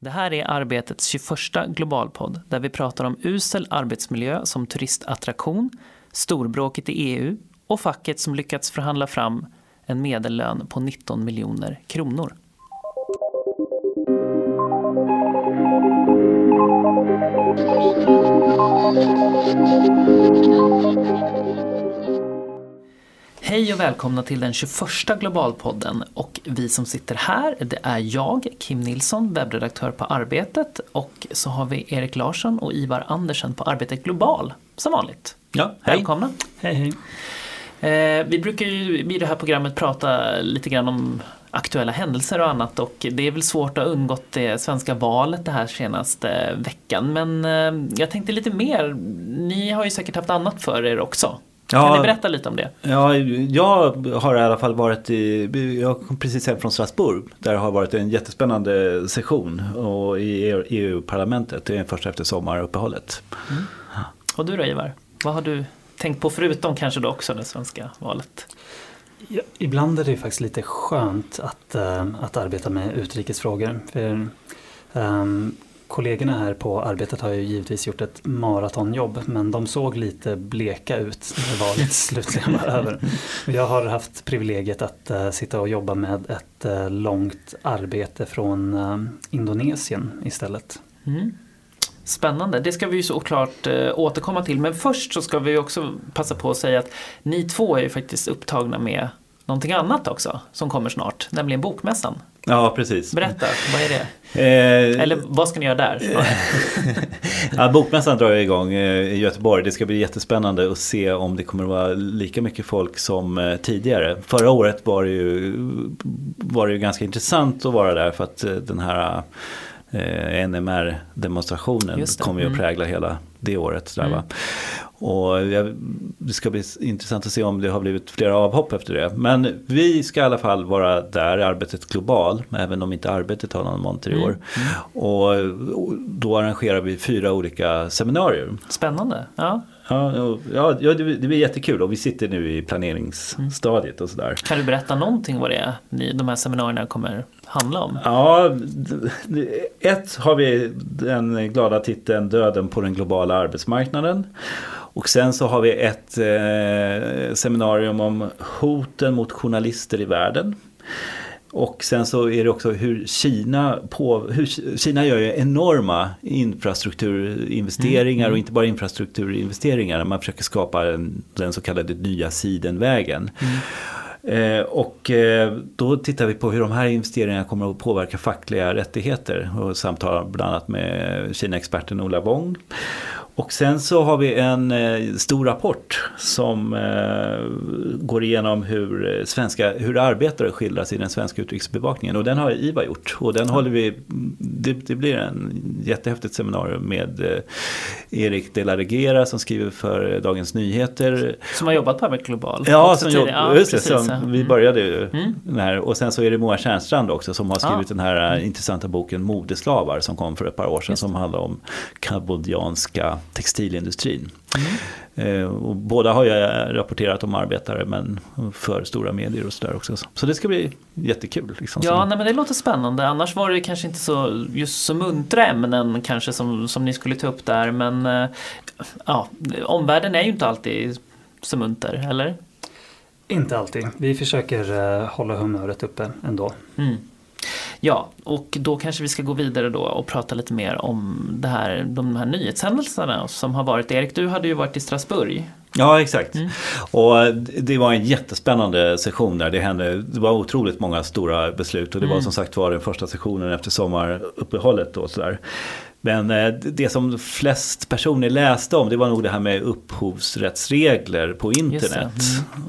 Det här är Arbetets 21 globalpodd där vi pratar om usel arbetsmiljö som turistattraktion, storbråket i EU och facket som lyckats förhandla fram en medellön på 19 miljoner kronor. Hej och välkomna till den 21 Globalpodden och vi som sitter här det är jag, Kim Nilsson, webbredaktör på Arbetet och så har vi Erik Larsson och Ivar Andersen på Arbetet Global som vanligt. Ja, hej. Välkomna! Hej, hej. Eh, vi brukar ju i det här programmet prata lite grann om aktuella händelser och annat och det är väl svårt att ha undgått det svenska valet det här senaste veckan men eh, jag tänkte lite mer, ni har ju säkert haft annat för er också. Kan Ja. ni berätta lite om det? Ja, jag har i alla fall varit i, jag kom precis hem från Strasbourg. Där har varit en jättespännande session och i EU-parlamentet. Det är den första efter sommaruppehållet. Och du då Ivar? Vad har du tänkt på förutom kanske då också det svenska valet? Ja, ibland är det ju faktiskt lite skönt att, eh, att arbeta med utrikesfrågor. För, ehm, kollegorna här på arbetet har ju givetvis gjort ett maratonjobb men de såg lite bleka ut när valet slutligen var över. Jag har haft privilegiet att eh, sitta och jobba med ett eh, långt arbete från eh, Indonesien istället. Mm. Spännande, det ska vi ju såklart återkomma till. Men först så ska vi ju också passa på att säga att ni två är ju faktiskt upptagna med någonting annat också som kommer snart, nämligen Bokmässan. Ja, precis. Berätta, vad är det? Eh, Eller vad ska ni göra där? ja, Bokmässan drar igång eh, i Göteborg. Det ska bli jättespännande att se om det kommer att vara lika mycket folk som eh, tidigare. Förra året var det ju, var det ju ganska intressant att vara där för att eh, den här eh, NMR-demonstrationen kommer ju att Mm. prägla hela det året. Där, va? Och det ska bli intressant att se om det har blivit flera avhopp efter det. Men vi ska i alla fall vara där arbetet global, även om inte arbetet har någon monter i år. Och, och då arrangerar vi fyra olika seminarier. Spännande, ja. Ja, ja, ja det, det blir jättekul och vi sitter nu i planeringsstadiet och sådär. Kan du berätta någonting vad det är ni, de här seminarierna kommer handla om? Ja, ett har vi den glada titeln Döden på den globala arbetsmarknaden. Och sen så har vi ett eh, seminarium om hoten mot journalister i världen. Och sen så är det också hur Kina, på, hur Kina gör ju enorma infrastrukturinvesteringar och inte bara infrastrukturinvesteringar. Man försöker skapa en, den så kallade nya sidenvägen. Eh, Eh, och eh, då tittar vi på hur de här investeringarna kommer att påverka fackliga rättigheter och samtalar bland annat med Kina-experten Ola Wong. Och sen så har vi en eh, stor rapport som eh, går igenom hur, eh, svenska, hur arbetare skildras i den svenska utrikesbevakningen. Och den har IVA gjort. Och den håller vi, det, det blir en jättehäftigt seminarium med eh, Erik de la Regera som skriver för eh, Dagens Nyheter. Som har jobbat på Arbet Global? Ja, som jobb, just det, som ja. vi Mm. började ju den här. Och sen så är det Moa Tjärnstrand också som har skrivit Ja. den här äh, intressanta boken Modeslavar som kom för ett par år sedan Just som handlar om kambodjanska textilindustrin. Mm. Och båda har ju rapporterat om arbetare men för stora medier och sådär också. Så det ska bli jättekul. Liksom, Ja, nej, men det låter spännande. Annars var det kanske inte så, just så muntra ämnen kanske som, som ni skulle ta upp där. Men eh, ja, omvärlden är ju inte alltid så munter, eller? Inte alltid. Vi försöker eh, hålla humöret uppe ändå. Mm. Ja, och då kanske vi ska gå vidare då och prata lite mer om det här, de här nyhetshändelserna som har varit. Erik, du hade ju varit i Strasbourg. Ja, exakt. Mm. Och det var en jättespännande session där. Det, hände, det var otroligt många stora beslut och det var Mm. som sagt var den första sessionen efter sommaruppehållet. Och sådär. Men eh, det som flest personer läste om det var nog det här med upphovsrättsregler på internet.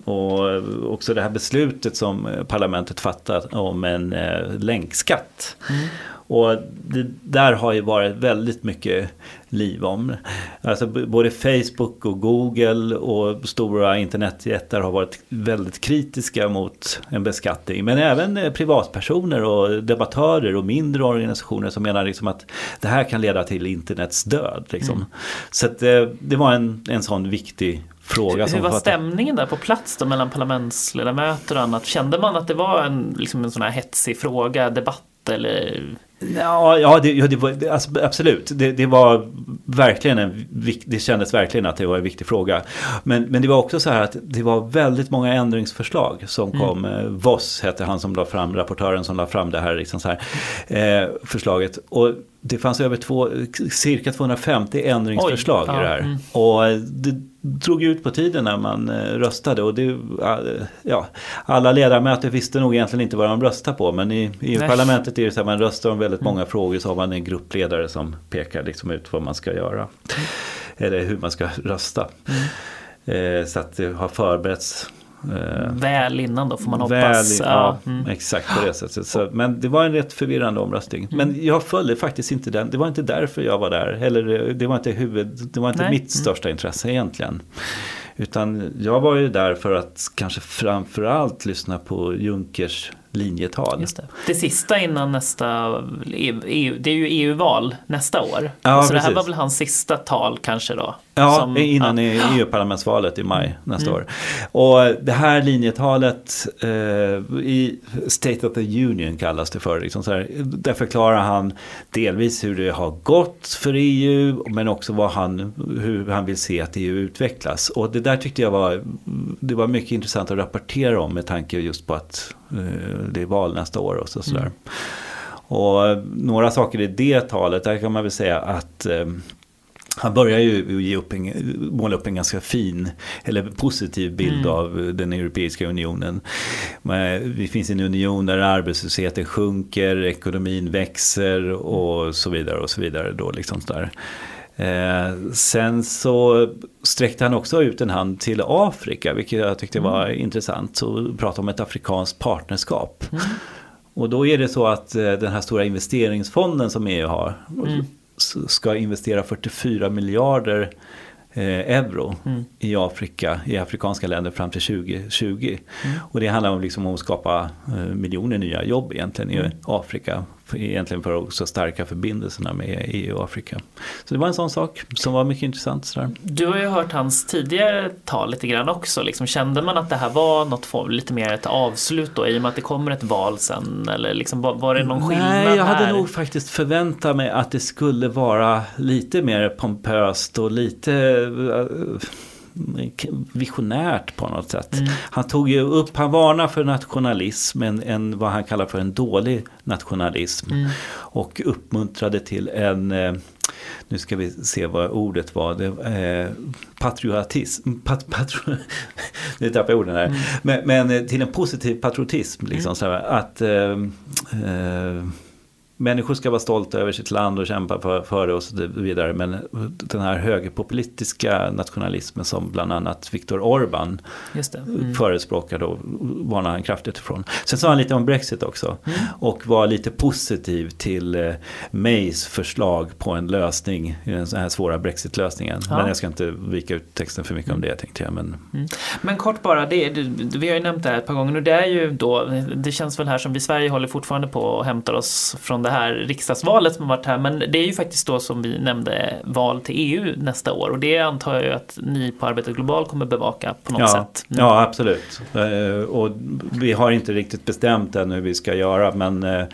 Och också det här beslutet som eh, parlamentet fattat om en eh, länkskatt. Mm. Och det där har ju varit väldigt mycket liv om. Alltså både Facebook och Google och stora internetjättar har varit väldigt kritiska mot en beskattning. Men även eh, privatpersoner och debattörer och mindre organisationer som menar liksom att det här kan leda till internets död. Liksom. Mm. Så att, eh, det var en, en sån viktig fråga. Hur var stämningen där på plats då mellan parlamentsledamöter och annat? Kände man att det var en, liksom en sån här hetsig fråga, debatt eller Ja, ja, det, ja det var, alltså, absolut. Det, det, var verkligen en, det kändes verkligen att det var en viktig fråga. Men, men det var också så här att det var väldigt många ändringsförslag som mm. kom. Mm. Voss hette han som la fram, rapportören som la fram det här, liksom så här eh, förslaget. Och det fanns över två, cirka 250 ändringsförslag Oj, i det här. Mm. Och det drog ut på tiden när man eh, röstade. Och det, ja, alla ledamöter visste nog egentligen inte vad de röstade på. Men i EU-parlamentet är det så att man röstar om väldigt mm. många frågor så har man en gruppledare som pekar liksom ut vad man ska göra. Mm. Eller hur man ska rösta. Mm. Eh, så att det har förberetts väl innan då får man hoppas. Väl, ja, mm. Exakt på det sättet. Så, men det var en rätt förvirrande omröstning. Mm. Men jag följde faktiskt inte den. Det var inte därför jag var där. Eller det var inte, huvud, det var inte mitt mm. största intresse egentligen. Utan jag var ju där för att kanske framförallt lyssna på Junkers linjetal. Just det. det sista innan nästa, EU, det är ju EU-val nästa år. Ja, så precis. det här var väl hans sista tal kanske då? Ja, som, innan ja. EU-parlamentsvalet i maj nästa mm. år. Och det här linjetalet eh, i State of the Union kallas det för. Liksom här, där förklarar han delvis hur det har gått för EU men också vad han, hur han vill se att EU utvecklas. Och det där tyckte jag var, det var mycket intressant att rapportera om med tanke just på att eh, det är val nästa år och så, sådär. Mm. Och några saker i det talet, där kan man väl säga att eh, han börjar ju ge upp en, måla upp en ganska fin eller positiv bild mm. av den Europeiska unionen. Vi finns i en union där arbetslösheten sjunker, ekonomin växer och så vidare. och så vidare då liksom där. Eh, sen så sträckte han också ut en hand till Afrika, vilket jag tyckte var mm. intressant. Så prata om ett afrikanskt partnerskap. Mm. Och då är det så att eh, den här stora investeringsfonden som EU har mm. ska investera 44 miljarder eh, euro mm. i Afrika, i afrikanska länder fram till 2020. Mm. Och det handlar om, liksom om att skapa eh, miljoner nya jobb egentligen i mm. Afrika egentligen för att också stärka förbindelserna med EU och Afrika. Så det var en sån sak som var mycket intressant. Sådär. Du har ju hört hans tidigare tal lite grann också. Liksom, kände man att det här var något form, lite mer ett avslut då i och med att det kommer ett val sen? Eller liksom, var det någon skillnad Nej, jag hade här? nog faktiskt förväntat mig att det skulle vara lite mer pompöst och lite uh, visionärt på något sätt. Mm. Han tog ju upp, han varnar för nationalism, en, en, vad han kallar för en dålig nationalism. Mm. Och uppmuntrade till en eh, nu ska vi se vad ordet var. Det, eh, patriotism. Pat, patro, nu tappar jag orden här. Mm. Men, men, eh, till en positiv patriotism. Liksom, mm. så här, att eh, eh, människor ska vara stolta över sitt land och kämpa för, för det och så vidare. Men den här högerpopulistiska nationalismen som bland annat Viktor Orban mm. förespråkar då varnar han kraftigt ifrån. Sen sa han lite om Brexit också mm. och var lite positiv till eh, Mays förslag på en lösning i den här svåra Brexit-lösningen. Ja. Men jag ska inte vika ut texten för mycket om det tänkte jag. Men, mm. men kort bara, det, vi har ju nämnt det här ett par gånger nu. Det är ju då, det känns väl här som vi i Sverige håller fortfarande på och hämtar oss från det här riksdagsvalet som har varit här. Men det är ju faktiskt då som vi nämnde val till EU nästa år och det antar jag att ni på Arbetet Global kommer bevaka på något ja, sätt. Mm. Ja, absolut. Eh, och vi har inte riktigt bestämt än hur vi ska göra men eh,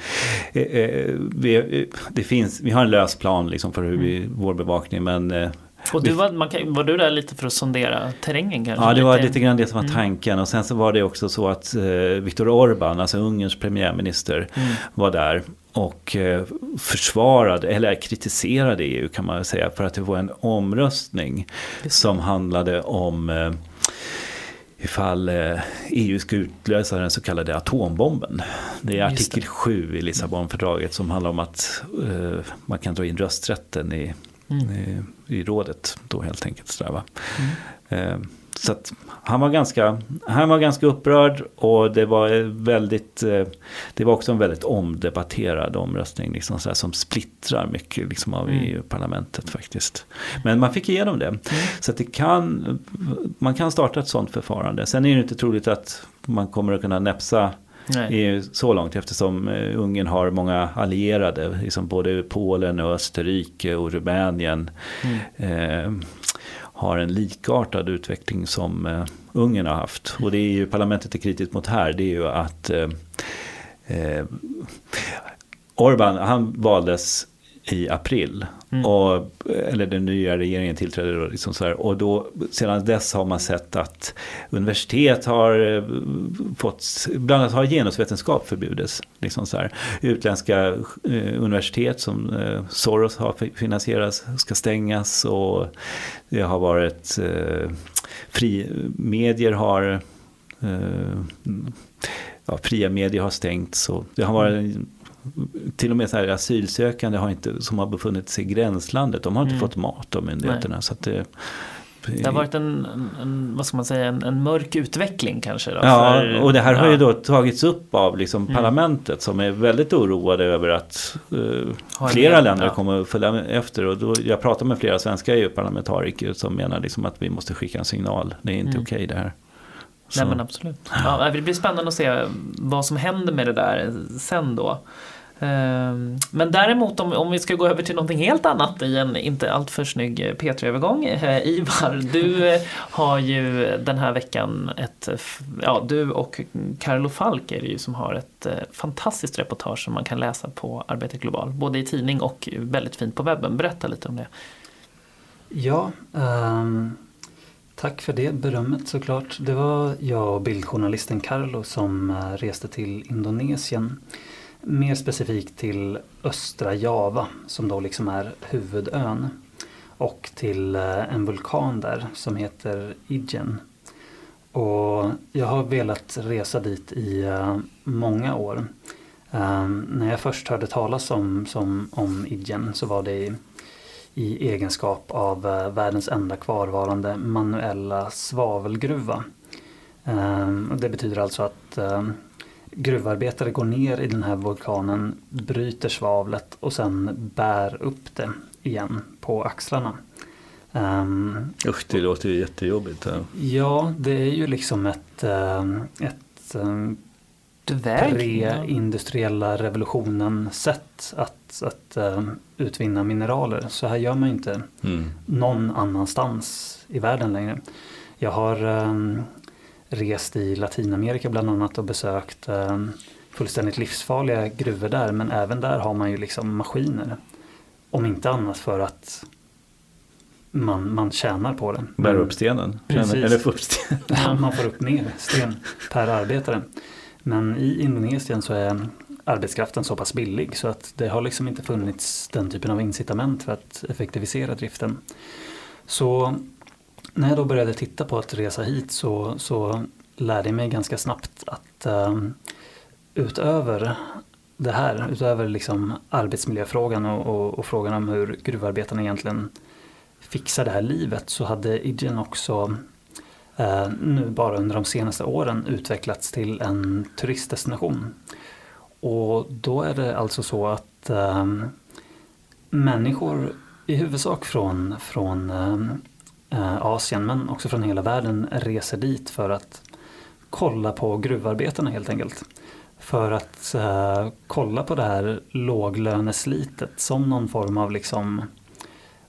eh, vi, det finns, vi har en lös plan liksom för hur vi, mm. vår bevakning men och du var, man kan, var du där lite för att sondera terrängen kanske? Ja, det var lite grann det som var mm. tanken. Och sen så var det också så att eh, Viktor Orban, alltså Ungerns premiärminister, mm. var där och eh, försvarade, eller kritiserade EU kan man säga, för att det var en omröstning som handlade om eh, ifall EU ska utlösa den så kallade atombomben. Det är artikel det. 7 i Lissabonfördraget som handlar om att man kan dra in rösträtten i mm. i, rådet då helt enkelt. Sådär, va? Mm. Så han var, ganska, han var ganska upprörd och det var väldigt eh, Det var också en väldigt omdebatterad omröstning liksom sådär, som splittrar mycket liksom, av mm. EU-parlamentet faktiskt. Men man fick igenom det. Mm. Så det kan Man kan starta ett sådant förfarande. Sen är det inte troligt att man kommer att kunna näpsa Nej. så långt eftersom eh, Ungern har många allierade, liksom både Polen och Österrike och Rumänien. Mm. Eh, har en likartad utveckling som eh, Ungern har haft. Och det är ju parlamentet är kritiskt mot här, det är ju att eh, eh Orban, han valdes i april. Mm. Och, eller den nya regeringen tillträdde då. Liksom så här, och då, sedan dess har man sett att universitet har eh, fått, bland annat har genusvetenskap förbjudits. Liksom så här. Utländska eh, universitet som eh, Soros har finansierat ska stängas och det har varit eh, fri, medier har eh, ja, fria medier har stängts. Och det har varit mm till och med så här asylsökande har inte, som har befunnit sig i gränslandet, de har inte mm. fått mat av myndigheterna. Så att det, det har varit en, en, vad ska man säga, en, en mörk utveckling kanske? Då, ja, för, och det här ja. har ju då tagits upp av liksom mm. parlamentet som är väldigt oroade över att uh, flera en, länder ja. kommer att följa efter. Och då, jag pratar med flera svenska EU-parlamentariker som menar liksom att vi måste skicka en signal. Det är inte mm. okej okay det här. Så. Nej men absolut. Ja, det blir spännande att se vad som händer med det där sen då. Ehm, men däremot om, om vi ska gå över till någonting helt annat i en inte alltför snygg eh, P3-övergång. Eh, Ivar, du eh, har ju den här veckan ett, ja du och Carlo Falk är det ju som har ett fantastiskt reportage som man kan läsa på Arbetet Global. Både i tidning och väldigt fint på webben. Berätta lite om det. Ja, um, tack för det berömmet såklart. Det var jag och bildjournalisten Carlo som reste till Indonesien Mer specifikt till östra Java som då liksom är huvudön. Och till eh, en vulkan där som heter Idjen. Och jag har velat resa dit i eh, många år. Eh, när jag först hörde talas om, som, om Ijen så var det i, i egenskap av världens enda kvarvarande manuella svavelgruva. Det betyder alltså att gruvarbetare går ner i den här vulkanen, bryter svavlet och sen bär upp det igen på axlarna. Um, Usch, det låter ju jättejobbigt. Ja. ja, det är ju liksom ett, ehm, ett um, pre-industriella revolutionen sätt att, att um, utvinna mineraler. Så här gör man inte mm. någon annanstans i världen längre. Jag har um, rest i Latinamerika bland annat och besökt eh, fullständigt livsfarliga gruvor där men även där har man ju liksom maskiner. Om inte annat för att man, man tjänar på det. Bär upp stenen? Precis. Eller får upp stenen? man får upp mer sten per arbetare. Men i Indonesien så är arbetskraften så pass billig så att det har liksom inte funnits den typen av incitament för att effektivisera driften. Så när jag då började titta på att resa hit så, så lärde jag mig ganska snabbt att eh, utöver det här, utöver liksom arbetsmiljöfrågan och, och, och, frågan om hur gruvarbetarna egentligen fixar det här livet så hade Idjen också eh, nu bara under de senaste åren utvecklats till en turistdestination. Och då är det alltså så att eh, människor i huvudsak från, från Eh, Eh, Asien men också från hela världen reser dit för att kolla på gruvarbetarna helt enkelt. För att eh, kolla på det här låglöneslitet som någon form av liksom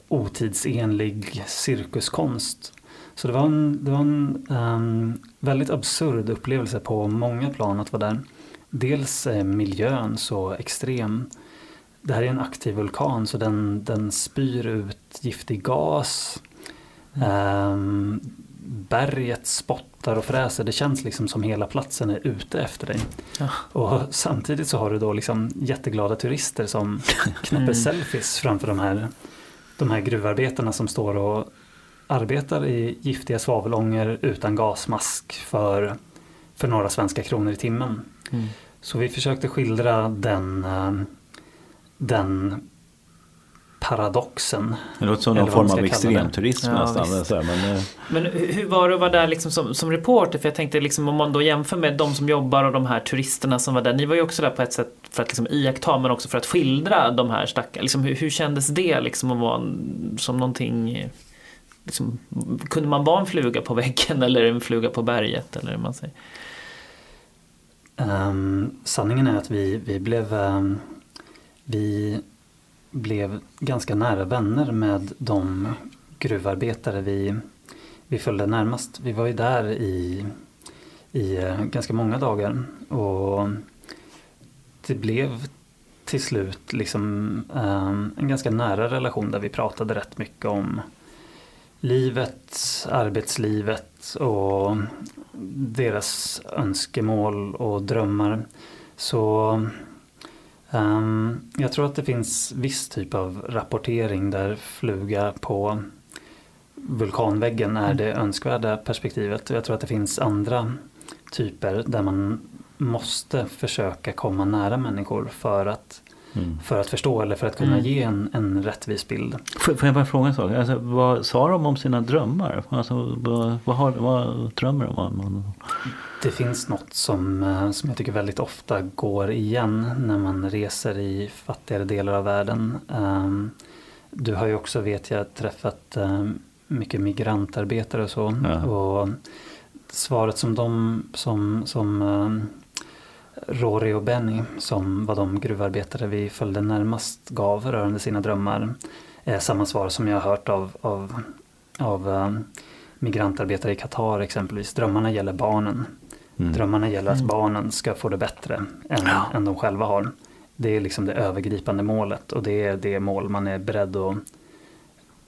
otidsenlig cirkuskonst. Så det var en, det var en um, väldigt absurd upplevelse på många plan att vara där. Dels är miljön så extrem. Det här är en aktiv vulkan så den, den spyr ut giftig gas. Um, berget spottar och fräser. Det känns liksom som hela platsen är ute efter dig. Ja. Och samtidigt så har du då liksom jätteglada turister som knäpper mm. selfies framför de här, de här gruvarbetarna som står och arbetar i giftiga svavelånger utan gasmask för, för några svenska kronor i timmen. Mm. Så vi försökte skildra den, ehm, den paradoxen. Det låter som någon form av extremturism ja, nästan. Så men, eh, men hur var det att vara där liksom som, som reporter? För jag tänkte liksom, om man då jämför med de som jobbar och de här turisterna som var där. Ni var ju också där på ett sätt för att liksom iaktta men också för att skildra de här stackarna. Liksom, hur, hur kändes det liksom att vara som någonting Liksom, kunde man vara en fluga på väggen eller en fluga på berget? Eller man säger? Um, sanningen är att vi, vi blev um, vi blev ganska nära vänner med de gruvarbetare vi, vi följde närmast. Vi var ju där i, i eh, ganska många dagar och det blev till slut liksom, ehm, en ganska nära relation där vi pratade rätt mycket om livet, arbetslivet och deras önskemål och drömmar. Så um, jag tror att det finns viss typ av rapportering där fluga på vulkanväggen är mm. det önskvärda perspektivet. Jag tror att det finns andra typer där man måste försöka komma nära människor för att, mm. för att förstå eller för att kunna mm. ge en, en rättvis bild. Får, får jag bara fråga en sak? Alltså, vad sa de om sina drömmar? Alltså, vad, vad, har, vad drömmer de om? Det finns något som, eh, som jag tycker väldigt ofta går igen när man reser i fattigare delar av världen. Ehm, du har ju också, vet jag, träffat ehm, mycket migrantarbetare och så. Ja. Och svaret som de, som, som ehm, Rory och Benny, som var de gruvarbetare vi följde närmast, gav rörande sina drömmar, är samma svar som jag har hört av, av, av um, migrantarbetare i Qatar exempelvis. Drömmarna gäller barnen. Mm. Drömmarna gäller att mm. barnen ska få det bättre än, ja. än de själva har. Det är liksom det övergripande målet och det är det mål man är beredd att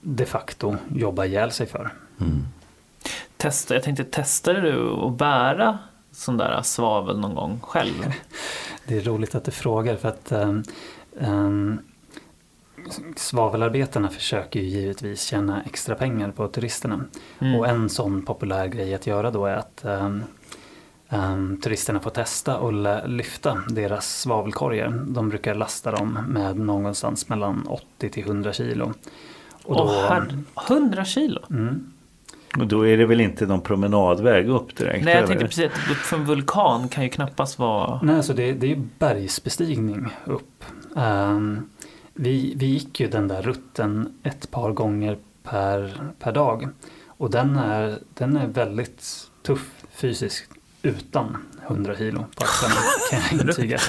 de facto jobba ihjäl sig för. Mm. Testa, jag tänkte, testade du att bära sån där svavel någon gång själv? Det är roligt att du frågar för att um, um, svavelarbetarna försöker ju givetvis tjäna extra pengar på turisterna. Mm. Och en sån populär grej att göra då är att um, um, turisterna får testa och lyfta deras svavelkorgar. De brukar lasta dem med någonstans mellan 80 till 100 kilo. Och då, oh, 100 kilo? Mm, och då är det väl inte någon promenadväg upp direkt? Nej, jag tänkte precis att upp för en vulkan kan ju knappast vara... Nej, alltså det, det är ju bergsbestigning upp. Um, vi, vi gick ju den där rutten ett par gånger per, per dag. Och den är, den är väldigt tuff fysiskt utan 100 kilo på axlarna kan jag intyga.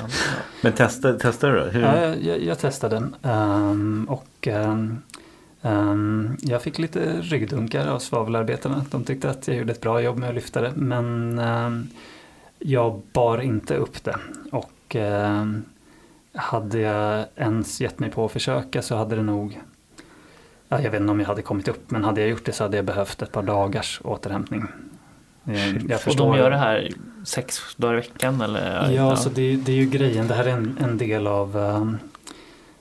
Men testade, testade du då? Hur? Ja, jag, jag testade. Um, och Um, jag fick lite ryggdunkar av svavelarbetarna. De tyckte att jag gjorde ett bra jobb med att lyfta det. Men um, jag bar inte upp det. Och um, hade jag ens gett mig på att försöka så hade det nog jag vet inte om jag hade kommit upp men hade jag gjort det så hade jag behövt ett par dagars återhämtning. Jag och de gör det här sex dagar i veckan eller? Ja, så det, det, är ju grejen. Det här är en, en del av,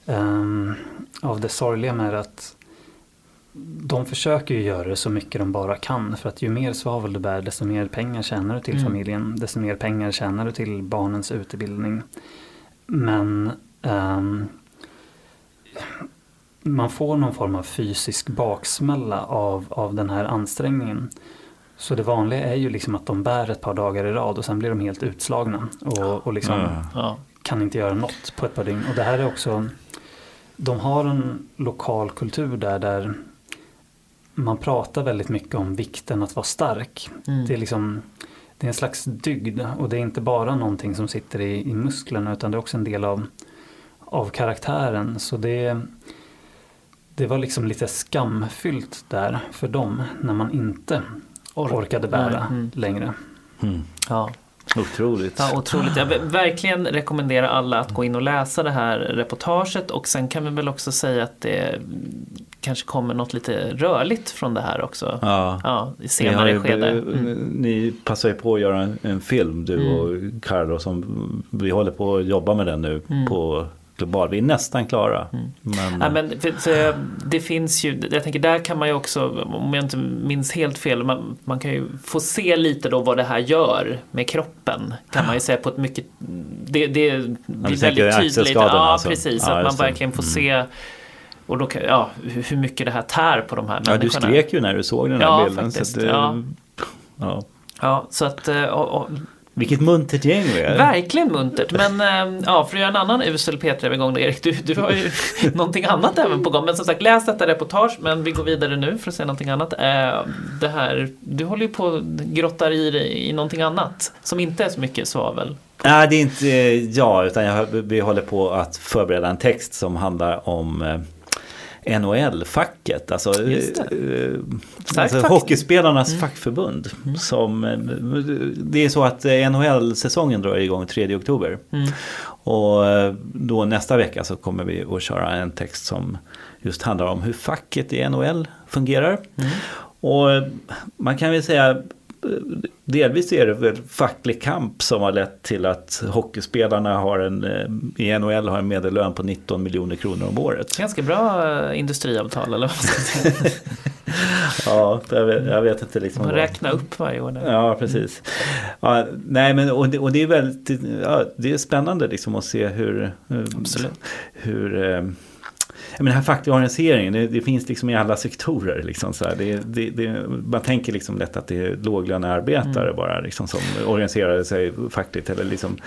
um, av det sorgliga med att de försöker ju göra det så mycket de bara kan för att ju mer svavel du bär desto mer pengar tjänar du till mm. familjen. Desto mer pengar tjänar du till barnens utbildning. Men um, man får någon form av fysisk baksmälla av, av den här ansträngningen. Så det vanliga är ju liksom att de bär ett par dagar i rad och sen blir de helt utslagna och, och liksom mm. kan inte göra något på ett par dygn. Och det här är också de har en lokal kultur där, där man pratar väldigt mycket om vikten att vara stark. Mm. Det, är liksom, det är en slags dygd och det är inte bara någonting som sitter i, i musklerna utan det är också en del av, av karaktären. Så det, det var liksom lite skamfyllt där för dem när man inte orkade bära mm. längre. Mm. Ja. Otroligt. Ja, otroligt. Jag vill verkligen rekommendera alla att gå in och läsa det här reportaget och sen kan vi väl också säga att det kanske kommer något lite rörligt från det här också. Ja, ja i senare ju, skede. Mm. Ni passar ju på att göra en, en film du mm. och Carlo som vi håller på att jobba med den nu mm. på global. Vi är nästan klara. Mm. Men... Ja, men för, för, det finns ju, jag tänker där kan man ju också, om jag inte minns helt fel, man, man kan ju få se lite då vad det här gör med kroppen. Kan man ju säga på ett mycket, det, det blir väldigt tydligt. Ja, alltså. precis. Ja, att man verkligen får mm. se och då, ja, hur mycket det här tär på de här människorna. Ja, du skrek ju när du såg den här ja, bilden. Faktiskt, så att, ja. ja. ja, så att eh, och, och, vilket muntert gäng vi är. Verkligen muntert. Men äh, ja, för att göra en annan usel P3-övergång då Erik, du, du har ju någonting annat även på gång. Men som sagt, läs detta reportage, men vi går vidare nu för att se någonting annat. Äh, det här, du håller ju på och grottar i dig i någonting annat som inte är så mycket svavel. Nej, det är inte jag, utan jag, vi håller på att förbereda en text som handlar om eh, NHL-facket, alltså, eh, alltså hockeyspelarnas Mm. fackförbund. Som, eh, det är så att eh, NHL-säsongen drar igång 3 oktober. Mm. Och då nästa vecka så kommer vi att köra en text som just handlar om hur facket i NHL fungerar. Mm. Och man kan väl säga Delvis är det väl facklig kamp som har lett till att hockeyspelarna har en, eh, i NHL har en medellön på 19 miljoner kronor om året. Ganska bra eh, industriavtal eller vad ska säga. Ja, jag vet, jag vet inte liksom. Man räknar upp varje år. Där. Ja, precis. Ja, nej, men, och, det, och det är väldigt ja, det är spännande liksom att se hur, hur, Absolut. hur menar, den här fackliga organiseringen, det, det finns liksom i alla sektorer. Liksom, så. Det, det, man tänker liksom lätt att det är låglönearbetare Mm. bara liksom, som organiserar sig fackligt. Eller liksom,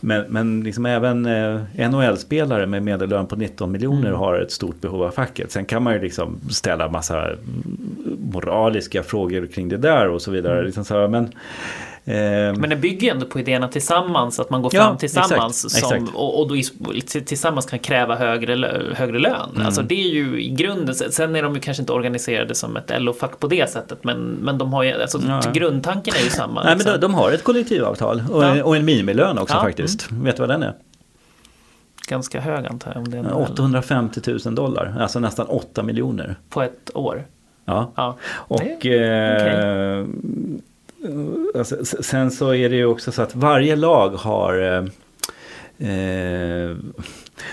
men men liksom även eh, NHL-spelare med medellön på 19 miljoner Mm. har ett stort behov av facket. Sen kan man ju liksom ställa massa moraliska frågor kring det där och så vidare. Mm. Liksom så här, men, Men det bygger ju ändå på idéerna tillsammans, att man går Ja, fram tillsammans exakt, som, exakt. och, och då tillsammans kan kräva högre, högre lön. Mm. Alltså det är ju i grunden, sen är de ju kanske inte organiserade som ett LO-fack på det sättet, men, men de har ju, alltså Ja. grundtanken är ju samma. nej, men liksom. de, de har ett kollektivavtal och, Ja. och en minimilön också Ja, mm. faktiskt. Vet du vad den är? Ganska hög antar jag, om det är en 850 000 dollar, alltså nästan 8 miljoner. på ett år. Ja. Och Det eh, alltså, sen så är det ju också så att varje lag har eh, eh,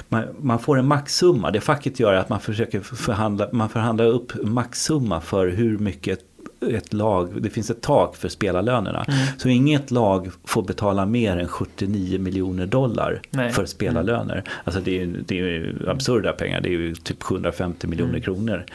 man, man får en maxsumma. Det facket gör är att man försöker förhandla, man förhandlar upp maxsumma för hur mycket ett lag, det finns ett tak för spelarlönerna. Mm. Så inget lag får betala mer än 79 miljoner dollar Nej. för spelarlöner. Alltså det är, det är absurda pengar, det är ju typ 750 miljoner Mm. kronor.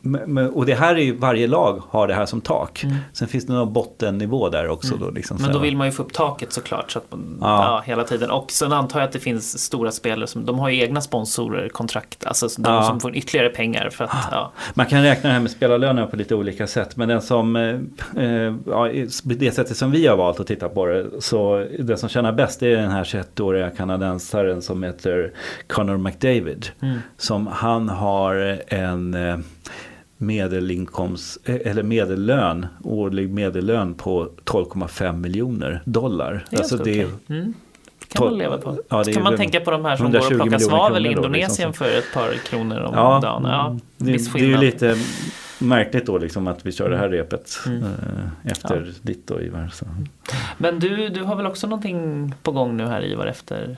Men, och det här är ju, varje lag har det här som tak. Mm. Sen finns det någon bottennivå där också. Då, liksom, Men då vill man ju få upp taket såklart. Så att man, Ja. ja. hela tiden. Och sen antar jag att det finns stora spelare som de har ju egna sponsorer, kontrakt, alltså de Ja. som får ytterligare pengar för att ja. Man kan räkna det här med spelarlönerna på lite olika sätt. Men den som, eh, eh, ja, det sättet som vi har valt att titta på det. Så den som tjänar bäst är den här 21-åriga kanadensaren som heter Connor McDavid. Mm. Som han har en eh, medelinkomst eller medellön, årlig medellön på 12,5 miljoner dollar. Det Alltså det är-. Mm. kan man leva på. ja, kan man tänka på de här som går 120 och plockar svavel i kronor då, Indonesien liksom. för ett par kronor om Ja, dagen. Ja, det, det är ju lite märkligt då liksom att vi kör det här repet Mm. eh, efter ditt då Ivar. Så. Men du, du har väl också någonting på gång nu här Ivar efter?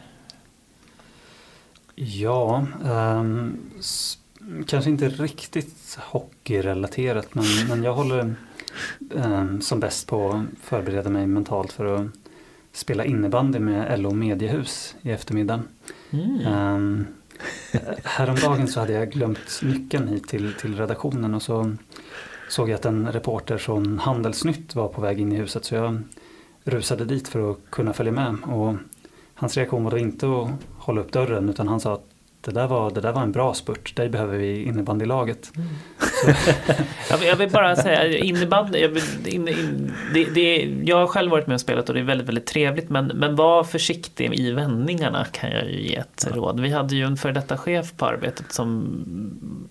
Ja, s- kanske inte riktigt hockeyrelaterat men, men jag håller ehm, som bäst på att förbereda mig mentalt för att spela innebandy med LO Mediehus i eftermiddag. Mm. Um, häromdagen så hade jag glömt nyckeln hit till, till redaktionen och så såg jag att en reporter från Handelsnytt var på väg in i huset så jag rusade dit för att kunna följa med. Och hans reaktion var då inte att hålla upp dörren utan han sa att det där var, det där var en bra spurt, dig behöver vi i innebandylaget. Jag, vill, jag vill bara säga innebandy, jag, vill, in, in, det, det, jag har själv varit med och spelat och det är väldigt, väldigt trevligt men, men var försiktig i vändningarna kan jag ju ge ett råd. Vi hade ju en före detta chef på arbetet som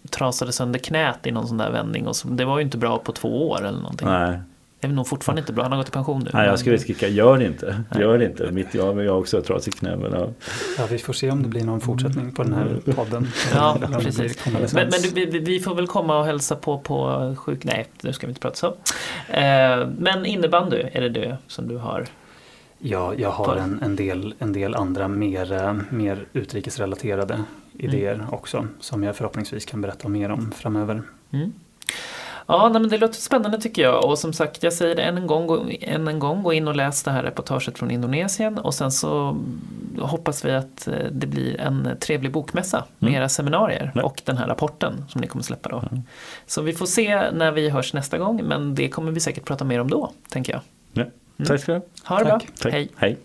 trasade sönder knät i någon sån där vändning och så, det var ju inte bra på två år eller någonting. Nej. Det är nog fortfarande inte bra, han har gått i pension nu. Nej, jag men- skulle skrika, gör det inte. Nej. Gör det inte. Mitt, jag, jag har också ett trasigt knä. Men, ja. Ja, vi får se om det blir någon fortsättning på den här podden. Ja, precis. Men, men du, vi, vi får väl komma och hälsa på på sjuk... Nej, nu ska vi inte prata så. Eh, men innebandy, är det det som du har? Ja, jag har en, en, del, en del andra mer, eh, mer utrikesrelaterade idéer också som jag förhoppningsvis kan berätta mer om framöver. Mm. Ja, nej, men det låter spännande tycker jag. Och som sagt, jag säger det än en gång, gå, än en gång, gå in och läs det här reportaget från Indonesien. Och sen så hoppas vi att eh, det blir en trevlig bokmässa med Mm. era seminarier och den här rapporten som ni kommer släppa då. Så vi får se när vi hörs nästa gång, men det kommer vi säkert prata mer om då, tänker jag. Ja. Tack ska du ha. Ha det Tack. bra, Tack. hej! Hej.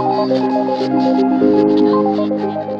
Thank you.